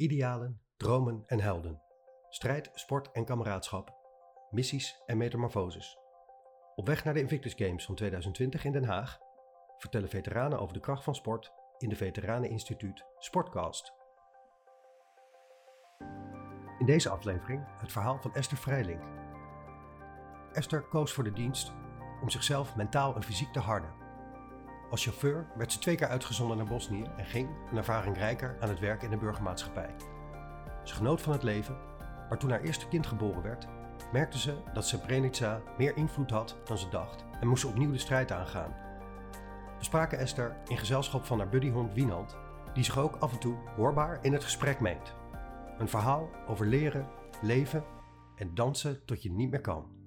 Idealen, dromen en helden. Strijd, sport en kameraadschap. Missies en metamorfoses. Op weg naar de Invictus Games van 2020 in Den Haag vertellen veteranen over de kracht van sport in de Veteraneninstituut Sportcast. In deze aflevering het verhaal van Esther Vrijlink. Esther koos voor de dienst om zichzelf mentaal en fysiek te harden. Als chauffeur werd ze twee keer uitgezonden naar Bosnië en ging, een ervaring rijker, aan het werk in de burgermaatschappij. Ze genoot van het leven, maar toen haar eerste kind geboren werd, merkte ze dat Srebrenica meer invloed had dan ze dacht en moest ze opnieuw de strijd aangaan. We spraken Esther in gezelschap van haar buddyhond Wienand, die zich ook af en toe hoorbaar in het gesprek meent. Een verhaal over leren, leven en dansen tot je niet meer kan.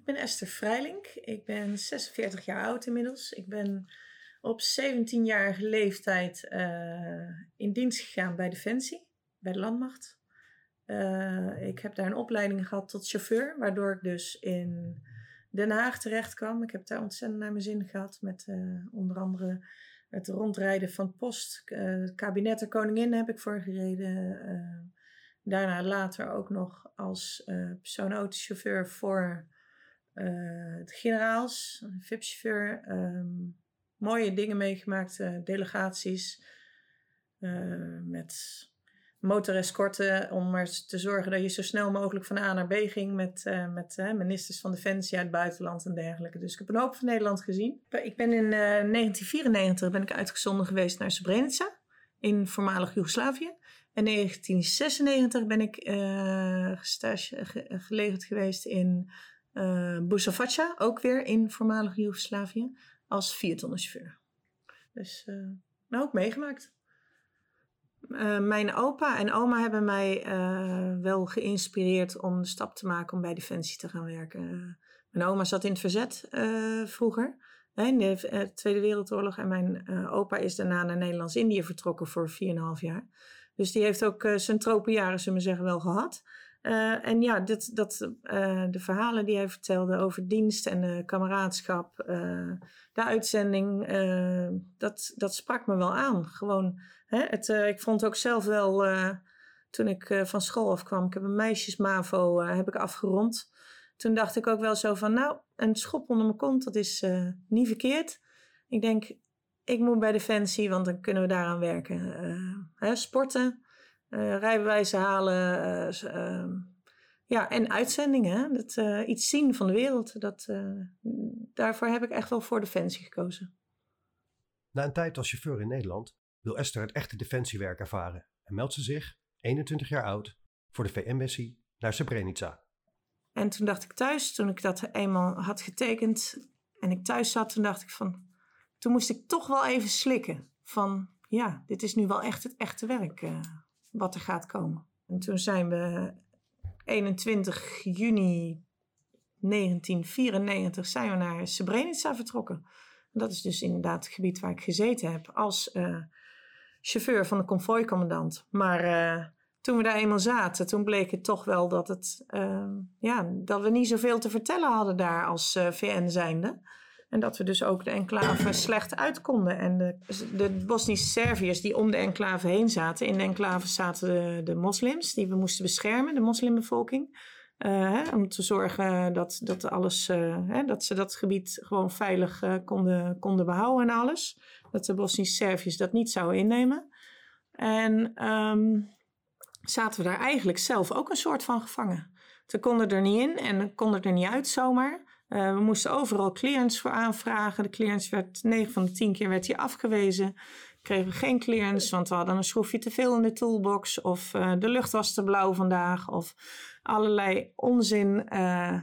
Ik ben Esther Vrijlink. Ik ben 46 jaar oud inmiddels. Ik ben op 17-jarige leeftijd uh, in dienst gegaan bij Defensie, bij de Landmacht. Uh, ik heb daar een opleiding gehad tot chauffeur, waardoor ik dus in Den Haag terecht kwam. Ik heb daar ontzettend naar mijn zin gehad met uh, onder andere het rondrijden van post. het kabinet de koningin heb ik voor gereden. daarna later ook nog als persoonautochauffeur voor de generaals, VIP-chauffeur. Um, mooie dingen meegemaakt, uh, delegaties uh, met motorescorten om maar te zorgen dat je zo snel mogelijk van A naar B ging met, met ministers van Defensie uit het buitenland en dergelijke. Dus ik heb een hoop van Nederland gezien. Ik ben in 1994 ben ik uitgezonden geweest naar Srebrenica in voormalig Joegoslavië. In 1996 ben ik gestage, gelegerd geweest in uh, ook weer in voormalig Joegoslavië als viertonnenchauffeur. Dus uh, nou ook meegemaakt. Uh, mijn opa en oma hebben mij wel geïnspireerd om de stap te maken om bij Defensie te gaan werken. mijn oma zat in het verzet vroeger, in de Tweede Wereldoorlog. En mijn opa is daarna naar Nederlands-Indië vertrokken voor 4,5 jaar. Dus die heeft ook zijn tropenjaren, zullen we zeggen, wel gehad. Uh, en ja, dit, dat, uh, de verhalen die hij vertelde over dienst en uh, kameraadschap, de uitzending, dat, dat sprak me wel aan. Gewoon, hè, het, ik vond ook zelf wel, toen ik van school afkwam, ik heb een meisjesmavo heb ik afgerond. Toen dacht ik ook wel zo van, nou, een schop onder mijn kont, dat is niet verkeerd. Ik denk, ik moet bij Defensie, want dan kunnen we daaraan werken. Hè, sporten, uh, rijbewijzen halen. Uh, uh, ja, en uitzendingen. Dat, iets zien van de wereld. Dat, daarvoor heb ik echt wel voor Defensie gekozen. Na een tijd als chauffeur in Nederland wil Esther het echte defensiewerk ervaren en meldt ze zich, 21 jaar oud, voor de VN-missie naar Srebrenica. En toen dacht ik thuis, toen ik dat eenmaal had getekend en ik thuis zat, toen dacht ik van, toen moest ik toch wel even slikken. Van ja, dit is nu wel echt het echte werk wat er gaat komen. En toen zijn we 21 juni 1994 zijn we naar Srebrenica vertrokken. Dat is dus inderdaad het gebied waar ik gezeten heb als uh, chauffeur van de konvooicommandant. Maar uh, toen we daar eenmaal zaten, toen bleek het toch wel dat, het, uh, ja, dat we niet zoveel te vertellen hadden daar als VN zijnde. En dat we dus ook de enclave slecht uit konden. En de, de Bosnische Serviërs die om de enclave heen zaten. In de enclave zaten de, moslims die we moesten beschermen, de moslimbevolking. Uh, hè, om te zorgen dat, dat, alles, uh, hè, dat ze dat gebied gewoon veilig uh, konden, konden behouden en alles. Dat de Bosnische Serviërs dat niet zouden innemen. En um, zaten we daar eigenlijk zelf ook een soort van gevangen. Ze konden er niet in en konden er niet uit zomaar. Uh, we moesten overal clearance voor aanvragen. De clearance werd 9 van de 10 keer werd hier afgewezen. Kregen we geen clearance, want we hadden een schroefje te veel in de toolbox. Of uh, de lucht was te blauw vandaag. Of allerlei onzin uh,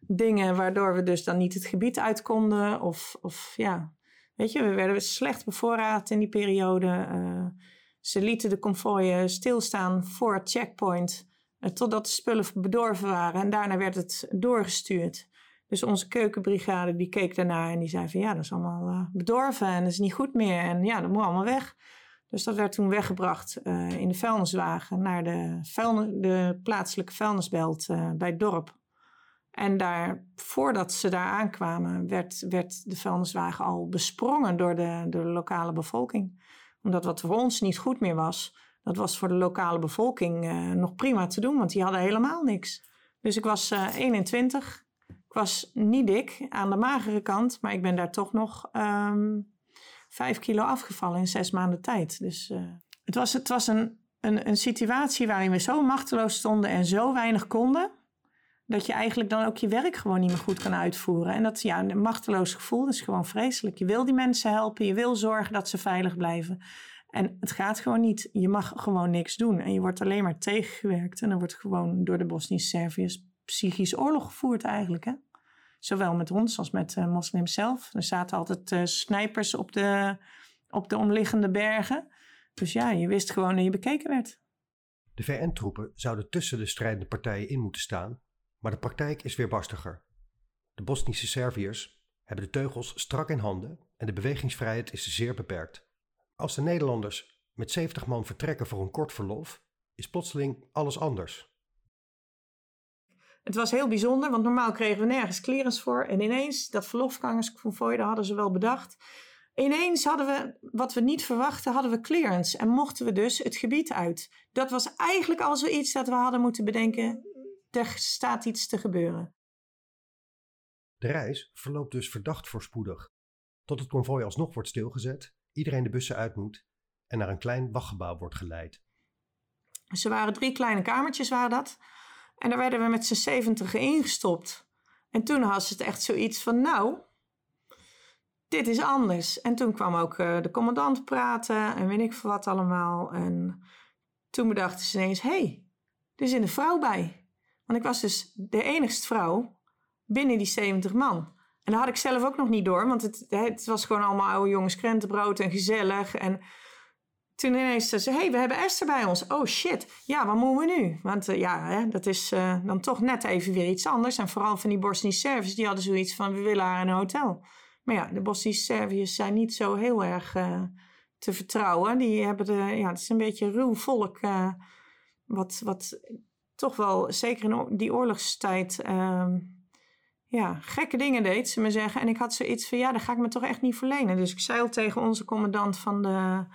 dingen waardoor we dus dan niet het gebied uit konden. Of, of ja, weet je, we werden slecht bevoorraad in die periode. ze lieten de konvooien stilstaan voor het checkpoint. totdat de spullen bedorven waren. En daarna werd het doorgestuurd. Dus onze keukenbrigade die keek daarna en die zei van ja, dat is allemaal uh, bedorven en dat is niet goed meer. En ja, dat moet allemaal weg. Dus dat werd toen weggebracht uh, in de vuilniswagen naar de, de plaatselijke vuilnisbelt uh, bij het dorp. En daar, voordat ze daar aankwamen, werd, werd de vuilniswagen al besprongen door de, door de lokale bevolking. Omdat wat voor ons niet goed meer was, dat was voor de lokale bevolking nog prima te doen, want die hadden helemaal niks. Dus ik was uh, 21. Ik was niet dik, aan de magere kant, maar ik ben daar toch nog um, vijf kilo afgevallen in zes maanden tijd. Dus uh, het was, het was een, een, een situatie waarin we zo machteloos stonden en zo weinig konden dat je eigenlijk dan ook je werk gewoon niet meer goed kan uitvoeren. En dat ja, een machteloos gevoel is gewoon vreselijk. Je wil die mensen helpen, je wil zorgen dat ze veilig blijven. En het gaat gewoon niet. Je mag gewoon niks doen. En je wordt alleen maar tegengewerkt. En dan wordt gewoon door de Bosnische Serviërs psychisch oorlog gevoerd eigenlijk. Hè? Zowel met ons als met uh, moslims zelf. Er zaten altijd uh, snijpers op de, op de omliggende bergen. Dus ja, je wist gewoon dat je bekeken werd. De VN-troepen zouden tussen de strijdende partijen in moeten staan maar de praktijk is weerbarstiger. De Bosnische Serviërs hebben de teugels strak in handen en de bewegingsvrijheid is zeer beperkt. Als de Nederlanders met 70 man vertrekken voor een kort verlof, is plotseling alles anders. Het was heel bijzonder, want normaal kregen we nergens clearance voor. En ineens, dat verlofgangersconvooi, dat hadden ze wel bedacht. Ineens hadden we, wat we niet verwachten, hadden we clearance. En mochten we dus het gebied uit. Dat was eigenlijk al zoiets dat we hadden moeten bedenken er staat iets te gebeuren. De reis verloopt dus verdacht voorspoedig, tot het konvooi alsnog wordt stilgezet, iedereen de bussen uit moet en naar een klein wachtgebouw wordt geleid. Ze waren drie kleine kamertjes, waren dat. En daar werden we met z'n zeventigen ingestopt. En toen had ze het echt zoiets van, nou, dit is anders. En toen kwam ook uh, de commandant praten en weet ik veel wat allemaal. En toen bedachten ze ineens, hé, hey, er is een vrouw bij. Want ik was dus de enigste vrouw binnen die 70 man. En dat had ik zelf ook nog niet door, want het, het was gewoon allemaal oude jongens krentenbrood en gezellig. En toen ineens zei ze, hey, we hebben Esther bij ons. Oh shit, ja, wat moeten we nu? Want uh, ja, hè, dat is uh, dan toch net even weer iets anders. En vooral van die Bosnische Serviërs, die hadden zoiets van, we willen haar in een hotel. Maar ja, de Bosnische Serviërs zijn niet zo heel erg uh, te vertrouwen. Die hebben de, ja, het is een beetje ruw volk, wat, wat toch wel, zeker in die oorlogstijd, um, ja, gekke dingen deed, ze me zeggen. En ik had zoiets van, ja, daar ga ik me toch echt niet verlenen. Dus ik zei al tegen onze commandant van, de,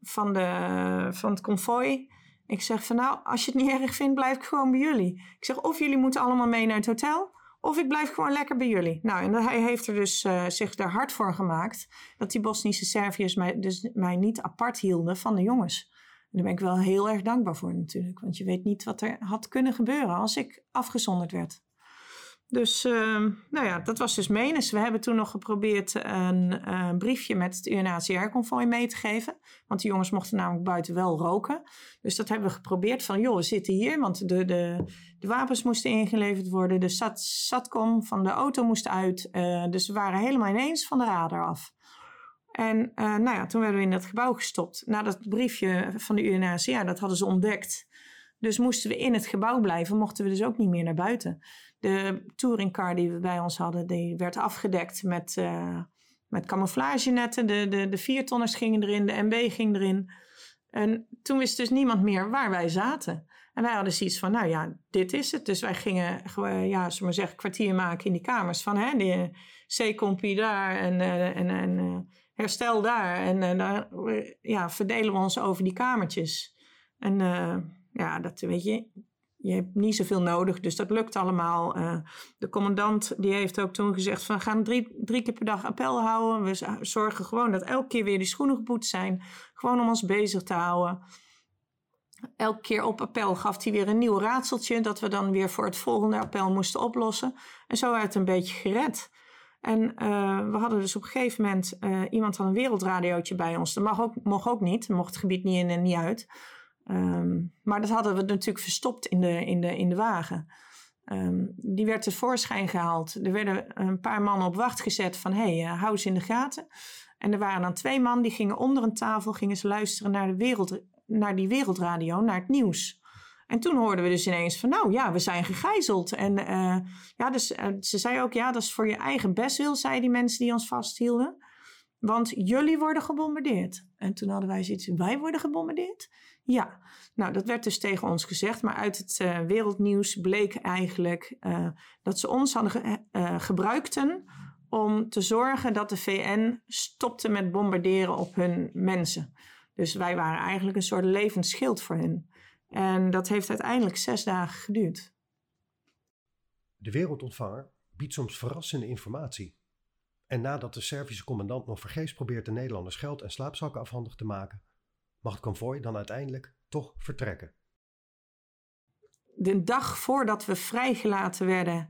van, de, van het konvooi. Ik zeg van, nou, als je het niet erg vindt, blijf ik gewoon bij jullie. Ik zeg, of jullie moeten allemaal mee naar het hotel... Of ik blijf gewoon lekker bij jullie. Nou, en hij heeft er dus uh, zich daar hard voor gemaakt. Dat die Bosnische Serviërs mij, dus mij niet apart hielden van de jongens daar ben ik wel heel erg dankbaar voor natuurlijk. Want je weet niet wat er had kunnen gebeuren als ik afgezonderd werd. Dus uh, nou ja, dat was dus menens. We hebben toen nog geprobeerd een, een briefje met het UNHCR-convooi mee te geven. Want die jongens mochten namelijk buiten wel roken. Dus dat hebben we geprobeerd van, joh, we zitten hier. Want de, de, de wapens moesten ingeleverd worden. De sat, satcom van de auto moest uit. Uh, dus we waren helemaal ineens van de radar af. En uh, nou ja, toen werden we in dat gebouw gestopt. Na dat briefje van de UNHCR, dat hadden ze ontdekt. Dus moesten we in het gebouw blijven, mochten we dus ook niet meer naar buiten. De touringcar die we bij ons hadden, die werd afgedekt met, uh, met camouflagenetten. De, de, de viertonners gingen erin, de MB ging erin. En toen wist dus niemand meer waar wij zaten. En wij hadden zoiets van, nou ja, dit is het. Dus wij gingen, ja, zullen maar zeggen, kwartier maken in die kamers. Van, hè, de C-compie daar en, en, en herstel daar. En daar ja, verdelen we ons over die kamertjes. En ja, dat weet je, je hebt niet zoveel nodig, dus dat lukt allemaal. Uh, de commandant die heeft ook toen gezegd van we gaan drie, drie keer per dag appel houden. We zorgen gewoon dat elke keer weer die schoenen geboet zijn. Gewoon om ons bezig te houden. Elke keer op appel gaf hij weer een nieuw raadseltje dat we dan weer voor het volgende appel moesten oplossen. En zo werd het een beetje gered. En uh, we hadden dus op een gegeven moment uh, iemand had een wereldradiootje bij ons. Dat mag ook, mocht ook niet, mocht het gebied niet in en niet uit. Um, maar dat hadden we natuurlijk verstopt in de, in de, in de wagen. Um, die werd tevoorschijn gehaald. Er werden een paar mannen op wacht gezet van... hé, hey, uh, hou ze in de gaten. En er waren dan twee mannen die gingen onder een tafel... gingen ze luisteren naar, de wereld, naar die wereldradio, naar het nieuws. En toen hoorden we dus ineens van, nou ja, we zijn gegijzeld. En uh, ja, dus uh, ze zei ook, ja, dat is voor je eigen bestwil, zei die mensen die ons vasthielden. Want jullie worden gebombardeerd. En toen hadden wij zoiets, wij worden gebombardeerd? Ja, nou dat werd dus tegen ons gezegd. Maar uit het uh, wereldnieuws bleek eigenlijk dat ze ons hadden ge gebruikten om te zorgen dat de VN stopte met bombarderen op hun mensen. Dus wij waren eigenlijk een soort levend schild voor hen. En dat heeft uiteindelijk zes dagen geduurd. De wereldontvanger biedt soms verrassende informatie. En nadat de Servische commandant nog vergeefs probeert de Nederlanders geld en slaapzakken afhandig te maken, mag het konvooi dan uiteindelijk toch vertrekken. De dag voordat we vrijgelaten werden,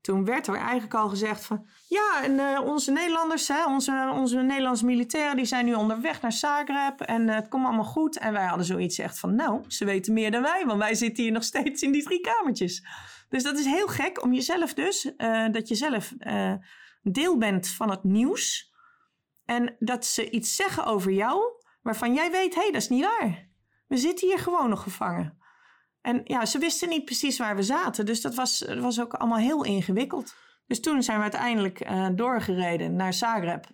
toen werd er eigenlijk al gezegd van... Ja, en uh, onze Nederlanders, hè, onze, onze Nederlandse militairen... die zijn nu onderweg naar Zagreb en uh, het komt allemaal goed. En wij hadden zoiets echt van... Nou, ze weten meer dan wij, want wij zitten hier nog steeds in die drie kamertjes. Dus dat is heel gek om jezelf dus... Uh, dat je zelf deel bent van het nieuws... en dat ze iets zeggen over jou... waarvan jij weet, hé, hey, dat is niet waar. We zitten hier gewoon nog gevangen. En ja, ze wisten niet precies waar we zaten. Dus dat was, dat was ook allemaal heel ingewikkeld. Dus toen zijn we uiteindelijk uh, doorgereden naar Zagreb.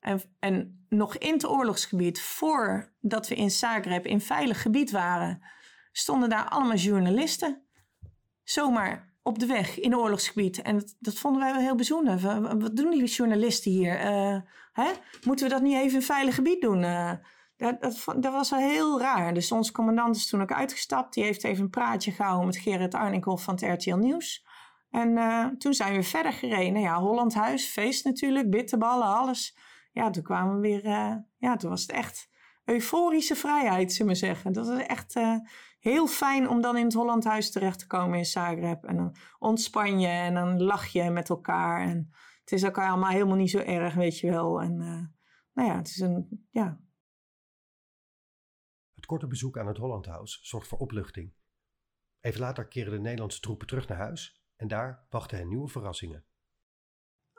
En, en nog in het oorlogsgebied, voordat we in Zagreb in veilig gebied waren, stonden daar allemaal journalisten. Zomaar op de weg in het oorlogsgebied. En dat, dat vonden wij wel heel bijzonder. Wat doen die journalisten hier? Uh, hè? Moeten we dat niet even in veilig gebied doen? Uh, dat, dat, was wel heel raar. Dus onze commandant is toen ook uitgestapt. Die heeft even een praatje gehouden met Gerrit Arnikhoff van het RTL Nieuws. En uh, toen zijn we verder gereden. Ja, Holland Huis, feest natuurlijk, bitterballen, alles. Ja, toen kwamen we weer... Uh, ja, toen was het echt euforische vrijheid, zullen we zeggen. Dat was echt uh, heel fijn om dan in het Holland Huis terecht te komen in Zagreb. En dan ontspan je en dan lach je met elkaar. En het is ook allemaal helemaal niet zo erg, weet je wel. En nou ja, het is een... Ja, korte bezoek aan het Hollandhuis zorgt voor opluchting. Even later keren de Nederlandse troepen terug naar huis en daar wachten hen nieuwe verrassingen.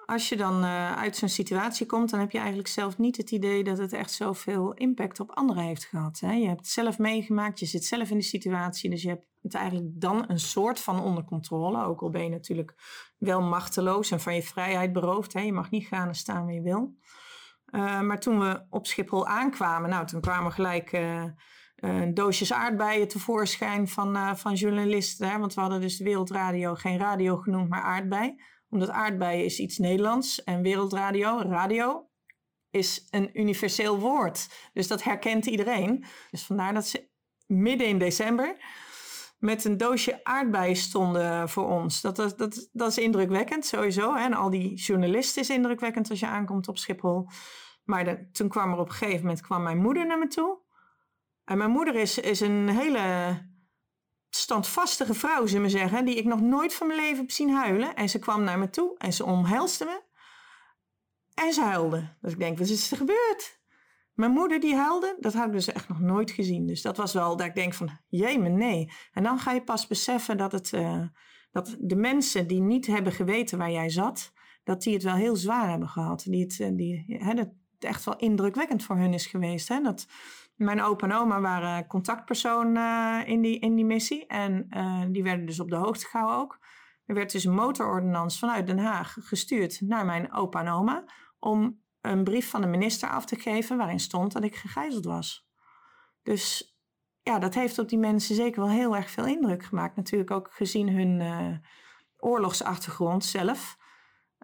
Als je dan uh, uit zo'n situatie komt, dan heb je eigenlijk zelf niet het idee dat het echt zoveel impact op anderen heeft gehad. Je hebt het zelf meegemaakt, je zit zelf in de situatie, dus je hebt het eigenlijk dan een soort van onder controle. Ook al ben je natuurlijk wel machteloos en van je vrijheid beroofd. Je mag niet gaan en staan waar je wil. Uh, maar toen we op Schiphol aankwamen, nou, toen kwamen we gelijk uh, doosjes aardbeien tevoorschijn van, uh, van journalisten. Want we hadden dus Wereldradio geen radio genoemd, maar aardbei. Omdat aardbeien is iets Nederlands en wereldradio, radio, is een universeel woord. Dus dat herkent iedereen. Dus vandaar dat ze midden in december met een doosje aardbeien stonden voor ons. Dat, dat, dat, is indrukwekkend sowieso. Hè? En al die journalisten is indrukwekkend als je aankomt op Schiphol. Maar toen kwam er op een gegeven moment kwam mijn moeder naar me toe. En mijn moeder is, is een hele standvastige vrouw, zullen we zeggen, die ik nog nooit van mijn leven heb zien huilen. En ze kwam naar me toe en ze omhelste me. En ze huilde. Dus ik denk, wat is er gebeurd? Mijn moeder die huilde, dat had ik dus echt nog nooit gezien. Dus dat was wel dat ik denk van, jee, me nee. En dan ga je pas beseffen dat, het, uh, dat de mensen die niet hebben geweten waar jij zat, dat die het wel heel zwaar hebben gehad. Die het, eh, die, hè, dat het echt wel indrukwekkend voor hun is geweest. Hè? Dat, mijn opa en oma waren contactpersoon uh, in, die, in die missie. En uh, die werden dus op de hoogte gehouden ook. Er werd dus een motorordonnans vanuit Den Haag gestuurd naar mijn opa en oma. Om een brief van de minister af te geven waarin stond dat ik gegijzeld was. Dus ja, dat heeft op die mensen zeker wel heel erg veel indruk gemaakt. Natuurlijk ook gezien hun uh, oorlogsachtergrond zelf.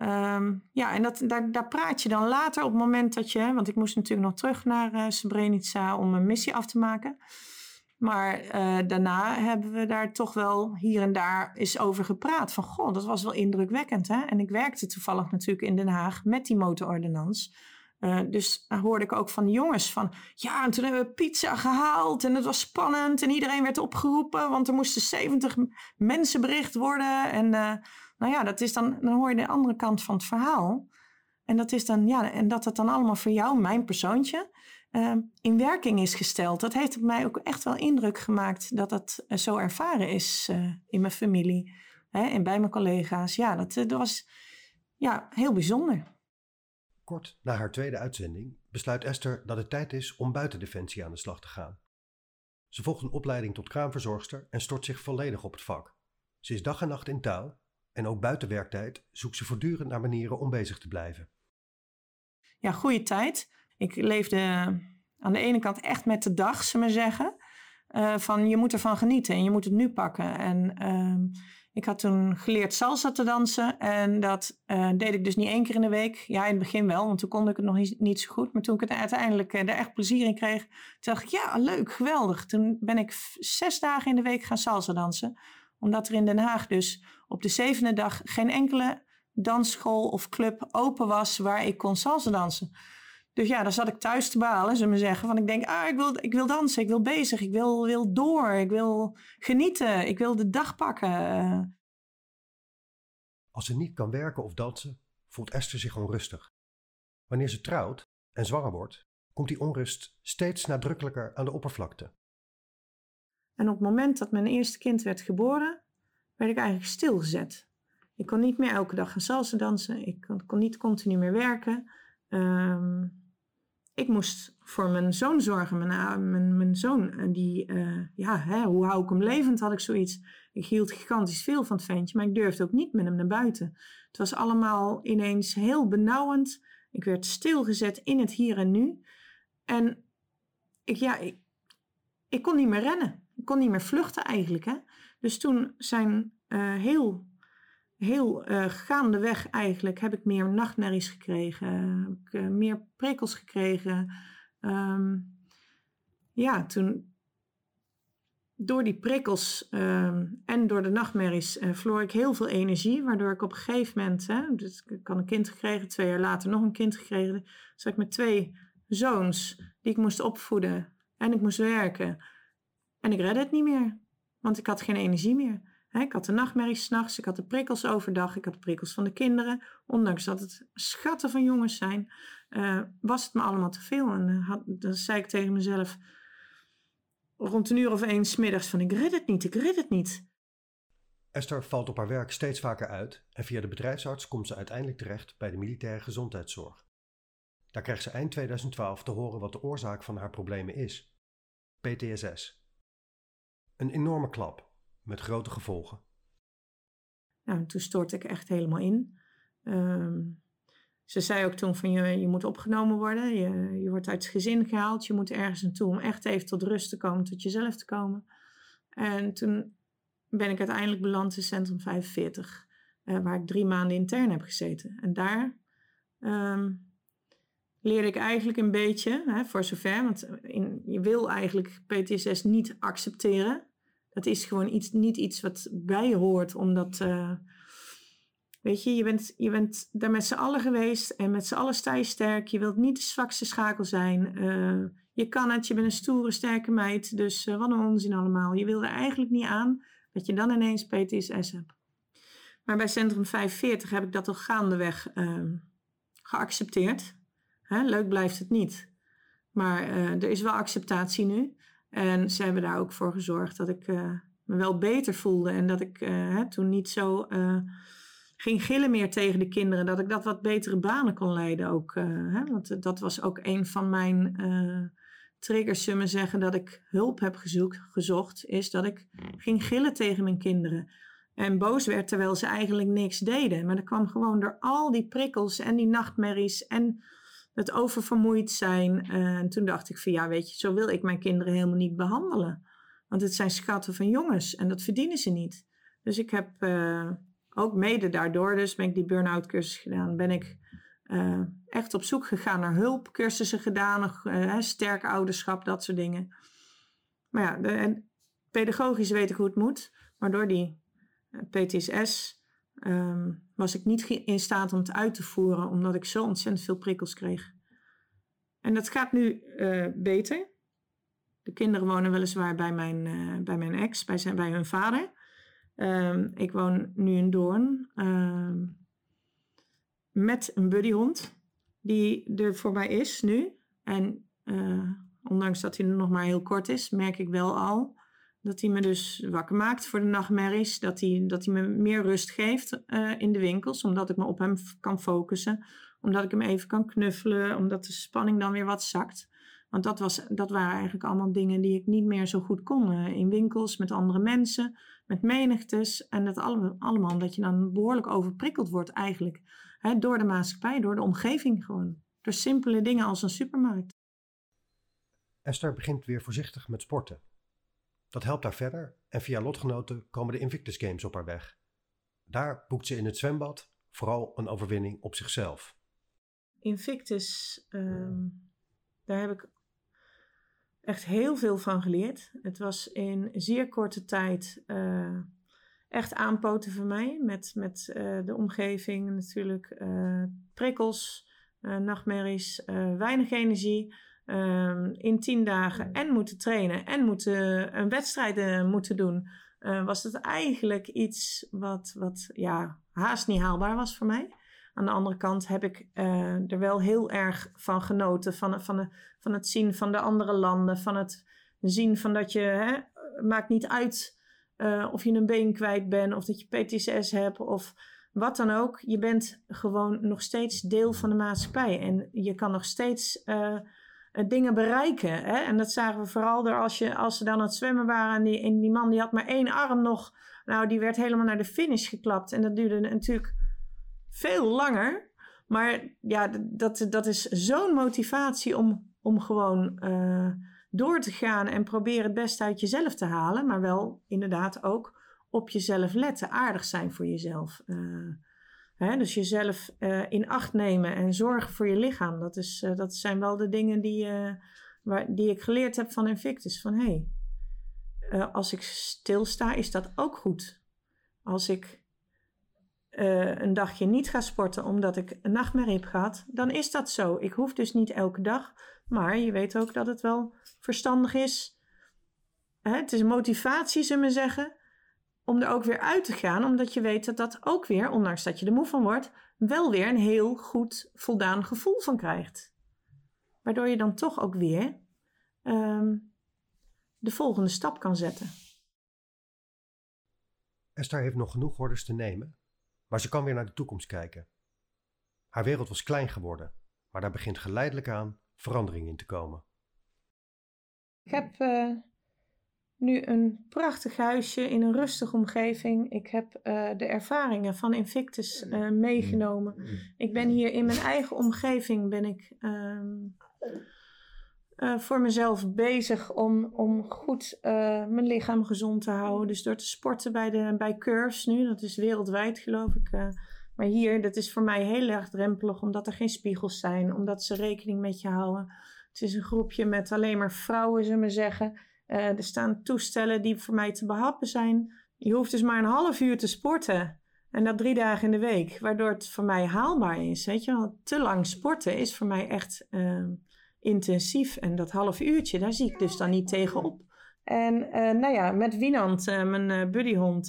Um, ja, en dat, daar, praat je dan later op het moment dat je... Want ik moest natuurlijk nog terug naar uh, Srebrenica om een missie af te maken. Maar uh, daarna hebben we daar toch wel hier en daar eens over gepraat. Van, goh, dat was wel indrukwekkend, hè? En ik werkte toevallig natuurlijk in Den Haag met die motorordonnans. Uh, dus hoorde ik ook van jongens van... Ja, en toen hebben we pizza gehaald en het was spannend. En iedereen werd opgeroepen, want er moesten 70 mensen bericht worden. En nou ja, dat is dan, dan hoor je de andere kant van het verhaal. En dat is dan, ja, en dat het dan allemaal voor jou, mijn persoontje, uh, in werking is gesteld. Dat heeft op mij ook echt wel indruk gemaakt dat dat uh, zo ervaren is uh, in mijn familie hè, en bij mijn collega's. Ja, dat, dat was ja, heel bijzonder. Kort na haar tweede uitzending besluit Esther dat het tijd is om buiten Defensie aan de slag te gaan. Ze volgt een opleiding tot kraamverzorgster en stort zich volledig op het vak. Ze is dag en nacht in touw en ook buiten werktijd zoekt ze voortdurend naar manieren om bezig te blijven. Ja, goede tijd. Ik leefde aan de ene kant echt met de dag, zullen we zeggen. Uh, van je moet ervan genieten en je moet het nu pakken. En uh, Ik had toen geleerd salsa te dansen en dat eh, deed ik dus niet één keer in de week. Ja, in het begin wel, want toen kon ik het nog niet, zo goed. Maar toen ik het uiteindelijk uh, er echt plezier in kreeg, dacht ik, ja, leuk, geweldig. Toen ben ik zes dagen in de week gaan salsa dansen. Omdat er in Den Haag dus op de zevende dag geen enkele dansschool of club open was waar ik kon salsa dansen. Dus ja, dan zat ik thuis te balen, zullen we zeggen. Van ik denk, ah, ik wil, ik wil dansen, ik wil bezig, ik wil, wil door, ik wil genieten, ik wil de dag pakken. Als ze niet kan werken of dansen, voelt Esther zich onrustig. Wanneer ze trouwt en zwanger wordt, komt die onrust steeds nadrukkelijker aan de oppervlakte. En op het moment dat mijn eerste kind werd geboren, werd ik eigenlijk stilgezet. Ik kon niet meer elke dag gaan salsa dansen, ik kon, kon niet continu meer werken. Um, ik moest voor mijn zoon zorgen. Mijn, eh, mijn, zoon, eh, die, uh, ja, hè, hoe hou ik hem levend, had ik zoiets. Ik hield gigantisch veel van het ventje, maar ik durfde ook niet met hem naar buiten. Het was allemaal ineens heel benauwend. Ik werd stilgezet in het hier en nu. En ik, ja, ik, ik kon niet meer rennen. Ik kon niet meer vluchten eigenlijk. Hè? Dus toen zijn uh, heel heel uh, gaandeweg eigenlijk heb ik meer nachtmerries gekregen, heb ik, uh, meer prikkels gekregen. Um, ja, toen door die prikkels um, en door de nachtmerries verloor ik heel veel energie, waardoor ik op een gegeven moment, dus ik had een kind gekregen, twee jaar later nog een kind gekregen, zat ik met twee zoons die ik moest opvoeden en ik moest werken. En ik redde het niet meer, want ik had geen energie meer ik had de nachtmerries s'nachts, ik had de prikkels overdag, ik had de prikkels van de kinderen. Ondanks dat het schatten van jongens zijn, uh, was het me allemaal te veel. En uh, had, dan zei ik tegen mezelf rond een uur of één smiddags van ik red het niet, ik red het niet. Esther valt op haar werk steeds vaker uit en via de bedrijfsarts komt ze uiteindelijk terecht bij de militaire gezondheidszorg. Daar krijgt ze eind 2012 te horen wat de oorzaak van haar problemen is: PTSS. Een enorme klap met grote gevolgen. Nou, toen stortte ik echt helemaal in. Um, ze zei ook toen van je, je moet opgenomen worden, je, je wordt uit het gezin gehaald, je moet ergens naartoe om echt even tot rust te komen, tot jezelf te komen. En toen ben ik uiteindelijk beland in Centrum 45, uh, waar ik drie maanden intern heb gezeten. En daar um, leerde ik eigenlijk een beetje, hè, voor zover, want je wil eigenlijk PTSS niet accepteren. Dat is gewoon iets, niet iets wat bij hoort, omdat, uh, weet je, je bent, je bent daar met z'n allen geweest en met z'n allen sta je sterk. Je wilt niet de zwakste schakel zijn. Uh, je kan het, je bent een stoere, sterke meid. Dus uh, wat een onzin allemaal. Je wil er eigenlijk niet aan dat je dan ineens PTSS hebt. Maar bij Centrum 45 heb ik dat al gaandeweg geaccepteerd. Hè, leuk blijft het niet. Maar er is wel acceptatie nu. En ze hebben daar ook voor gezorgd dat ik uh, me wel beter voelde. En dat ik hè, toen niet zo uh, ging gillen meer tegen de kinderen. Dat ik dat wat betere banen kon leiden ook. Hè, want dat was ook een van mijn triggers, zullen we zeggen, dat ik hulp heb gezocht. Is dat ik ging gillen tegen mijn kinderen. En boos werd terwijl ze eigenlijk niks deden. Maar dat kwam gewoon door al die prikkels en die nachtmerries en het oververmoeid zijn. Eh, en toen dacht ik van ja, weet je, zo wil ik mijn kinderen helemaal niet behandelen. Want het zijn schatten van jongens en dat verdienen ze niet. Dus ik heb uh, ook mede daardoor, dus ben ik die burn-out cursus gedaan, ben ik uh, echt op zoek gegaan naar hulp, cursussen gedaan, sterk ouderschap, dat soort dingen. Maar ja, de, en pedagogisch weet ik hoe het moet, maar door die PTSS um, was ik niet in staat om het uit te voeren, omdat ik zo ontzettend veel prikkels kreeg. En dat gaat nu uh, beter. De kinderen wonen weliswaar bij mijn, uh, bij mijn ex, bij, zijn, bij hun vader. Um, ik woon nu in Doorn um, met een buddyhond die er voor mij is nu. En uh, ondanks dat hij nog maar heel kort is, merk ik wel al dat hij me dus wakker maakt voor de nachtmerries. Dat hij, dat hij me meer rust geeft uh, in de winkels, omdat ik me op hem kan focussen. Omdat ik hem even kan knuffelen, omdat de spanning dan weer wat zakt. Want dat, was, dat waren eigenlijk allemaal dingen die ik niet meer zo goed kon. Uh, in winkels, met andere mensen, met menigtes. En dat allemaal, allemaal omdat je dan behoorlijk overprikkeld wordt eigenlijk. Hè, door de maatschappij, door de omgeving gewoon. Door simpele dingen als een supermarkt. Esther begint weer voorzichtig met sporten. Dat helpt haar verder en via lotgenoten komen de Invictus Games op haar weg. Daar boekt ze in het zwembad vooral een overwinning op zichzelf. Invictus, um, daar heb ik echt heel veel van geleerd. Het was in zeer korte tijd uh, echt aanpoten voor mij. Met, met uh, de omgeving natuurlijk, uh, prikkels, nachtmerries, weinig energie. Um, in tien dagen en moeten trainen en moeten een wedstrijd moeten doen. was het eigenlijk iets wat, wat ja, haast niet haalbaar was voor mij. Aan de andere kant heb ik uh, er wel heel erg van genoten. Van, van, de, van het zien van de andere landen. Van het zien van dat je. Hè, maakt niet uit uh, of je een been kwijt bent. Of dat je PTSS hebt. Of wat dan ook. Je bent gewoon nog steeds deel van de maatschappij. En je kan nog steeds. Uh, dingen bereiken. Hè? En dat zagen we vooral door als, je, als ze dan aan het zwemmen waren. En die, en die man die had maar één arm nog. Nou, die werd helemaal naar de finish geklapt. En dat duurde natuurlijk veel langer. Maar ja, dat, dat is zo'n motivatie om, om gewoon uh, door te gaan en proberen het beste uit jezelf te halen. Maar wel inderdaad ook op jezelf letten, aardig zijn voor jezelf. Uh, dus jezelf uh, in acht nemen en zorgen voor je lichaam. Dat, is, dat zijn wel de dingen die, waar, die ik geleerd heb van Invictus. Van hé, hey, als ik stilsta, is dat ook goed. Als ik een dagje niet ga sporten omdat ik een nachtmerrie heb gehad, dan is dat zo. Ik hoef dus niet elke dag, maar je weet ook dat het wel verstandig is. Het is motivatie, zullen we zeggen, om er ook weer uit te gaan, omdat je weet dat dat ook weer, ondanks dat je er moe van wordt, wel weer een heel goed, voldaan gevoel van krijgt. Waardoor je dan toch ook weer um, de volgende stap kan zetten. Esther heeft nog genoeg orders te nemen maar ze kan weer naar de toekomst kijken. Haar wereld was klein geworden, maar daar begint geleidelijk aan verandering in te komen. Ik heb uh, nu een prachtig huisje in een rustige omgeving. Ik heb uh, de ervaringen van Invictus uh, meegenomen. Ik ben hier in mijn eigen omgeving ben ik ehm, uh, voor mezelf bezig om, om goed mijn lichaam gezond te houden. Dus door te sporten bij, de, bij Curves nu, dat is wereldwijd geloof ik. Maar hier, dat is voor mij heel erg drempelig, omdat er geen spiegels zijn, omdat ze rekening met je houden. Het is een groepje met alleen maar vrouwen, zullen we zeggen. Er staan toestellen die voor mij te behappen zijn. Je hoeft dus maar een half uur te sporten. En dat drie dagen in de week, waardoor het voor mij haalbaar is. Weet je wel, te lang sporten is voor mij echt intensief. En dat half uurtje, daar zie ik dus dan niet tegenop. En uh, nou ja, met Wienand, uh, mijn buddyhond,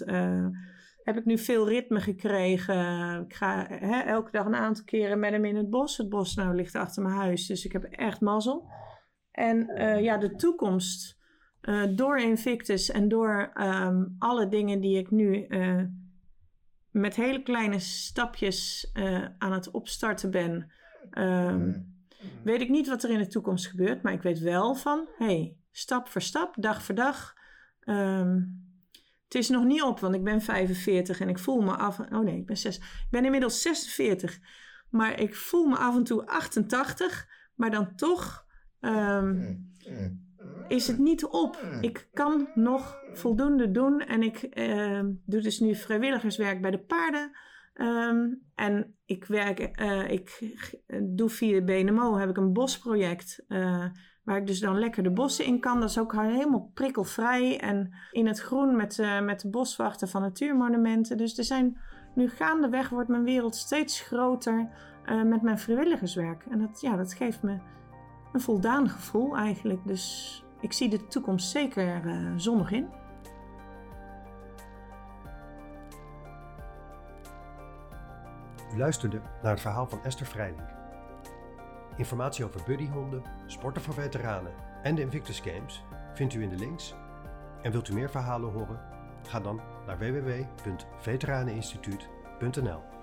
heb ik nu veel ritme gekregen. Ik ga hè, elke dag een aantal keren met hem in het bos. Het bos nou ligt achter mijn huis, dus ik heb echt mazzel. En ja, de toekomst door Invictus en door um, alle dingen die ik nu met hele kleine stapjes aan het opstarten ben... Um, weet ik niet wat er in de toekomst gebeurt, maar ik weet wel van, hey, stap voor stap, dag voor dag. Um, het is nog niet op, want ik ben 45 en ik voel me af. Oh nee, ik ben 6. Ik ben inmiddels 46, maar ik voel me af en toe 88, maar dan toch um, is het niet op. Ik kan nog voldoende doen en ik uh, doe dus nu vrijwilligerswerk bij de paarden. Um, en ik werk, uh, ik doe via de BNMO heb ik een bosproject. Uh, waar ik dus dan lekker de bossen in kan. Dat is ook helemaal prikkelvrij. En in het groen met, met de boswachten van natuurmonumenten. Dus er zijn nu gaandeweg wordt mijn wereld steeds groter met mijn vrijwilligerswerk. En dat, ja, dat geeft me een voldaan gevoel eigenlijk. Dus ik zie de toekomst zeker zonnig in. U luisterde naar het verhaal van Esther Vrijlink. Informatie over buddyhonden, sporten voor veteranen en de Invictus Games vindt u in de links. En wilt u meer verhalen horen? Ga dan naar www.veteraneninstituut.nl.